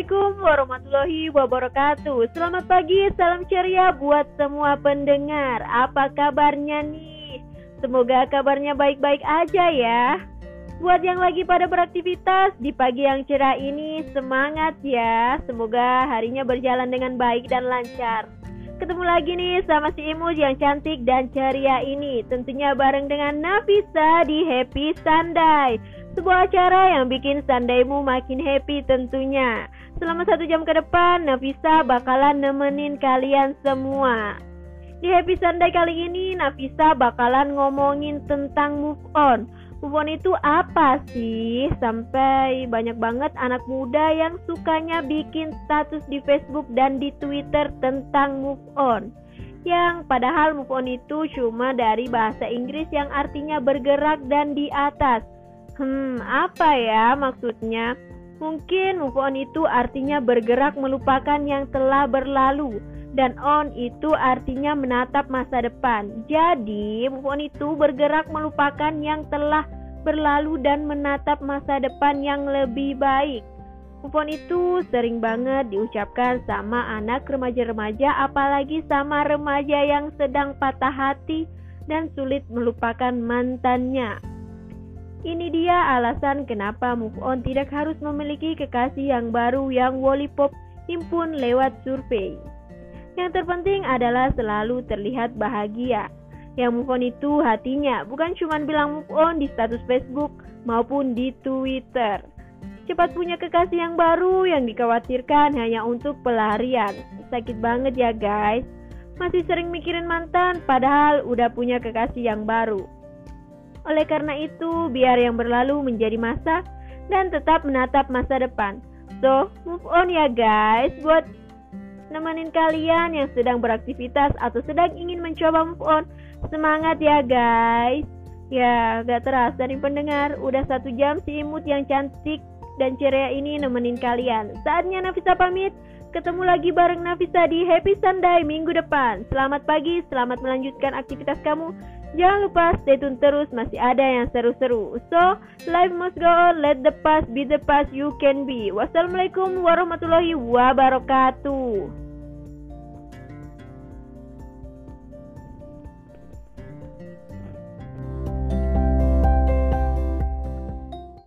Assalamualaikum warahmatullahi wabarakatuh. Selamat pagi, salam ceria buat semua pendengar. Apa kabarnya nih? Semoga kabarnya baik-baik aja ya. Buat yang lagi pada beraktivitas di pagi yang cerah ini Semangat ya. Semoga harinya berjalan dengan baik dan lancar. Ketemu lagi nih sama si Imut yang cantik dan ceria ini. Tentunya bareng dengan Nafisa di Happy Sunday. Sebuah acara yang bikin sandaimu makin happy tentunya. Selama satu jam ke depan, Nafisa bakalan nemenin kalian semua. Di Happy Sunday kali ini, Nafisa bakalan ngomongin tentang move on. Move on itu apa sih? Sampai banyak banget anak muda yang sukanya bikin status di Facebook dan di Twitter tentang move on. Yang padahal move on itu cuma dari bahasa Inggris yang artinya bergerak dan di atas. Hmm, apa ya maksudnya? Mungkin move on itu artinya bergerak melupakan yang telah berlalu dan on itu artinya menatap masa depan. Jadi, move on itu bergerak melupakan yang telah berlalu dan menatap masa depan yang lebih baik. Move on itu sering banget diucapkan sama anak remaja-remaja apalagi sama remaja yang sedang patah hati dan sulit melupakan mantannya. Ini dia alasan kenapa move on tidak harus memiliki kekasih yang baru yang Wallipop himpun lewat survei. Yang terpenting adalah selalu terlihat bahagia. Yang move on itu hatinya, bukan cuma bilang move on di status Facebook maupun di Twitter. Cepat punya kekasih yang baru yang dikhawatirkan hanya untuk pelarian. Sakit banget ya guys. Masih sering mikirin mantan padahal udah punya kekasih yang baru. Oleh karena itu, biar yang berlalu menjadi masa dan tetap menatap masa depan. So, move on ya guys buat nemenin kalian yang sedang beraktivitas atau sedang ingin mencoba move on. Semangat ya guys. Ya, gak terasa nih pendengar, udah satu jam si imut yang cantik dan ceria ini nemenin kalian. Saatnya Nafisa pamit. Ketemu lagi bareng Nafisa di Happy Sunday minggu depan. Selamat pagi, selamat melanjutkan aktivitas kamu. Jangan lupa stay tune terus, masih ada yang seru-seru. So, life must go on, let the past be the past you can be. Wassalamualaikum warahmatullahi wabarakatuh.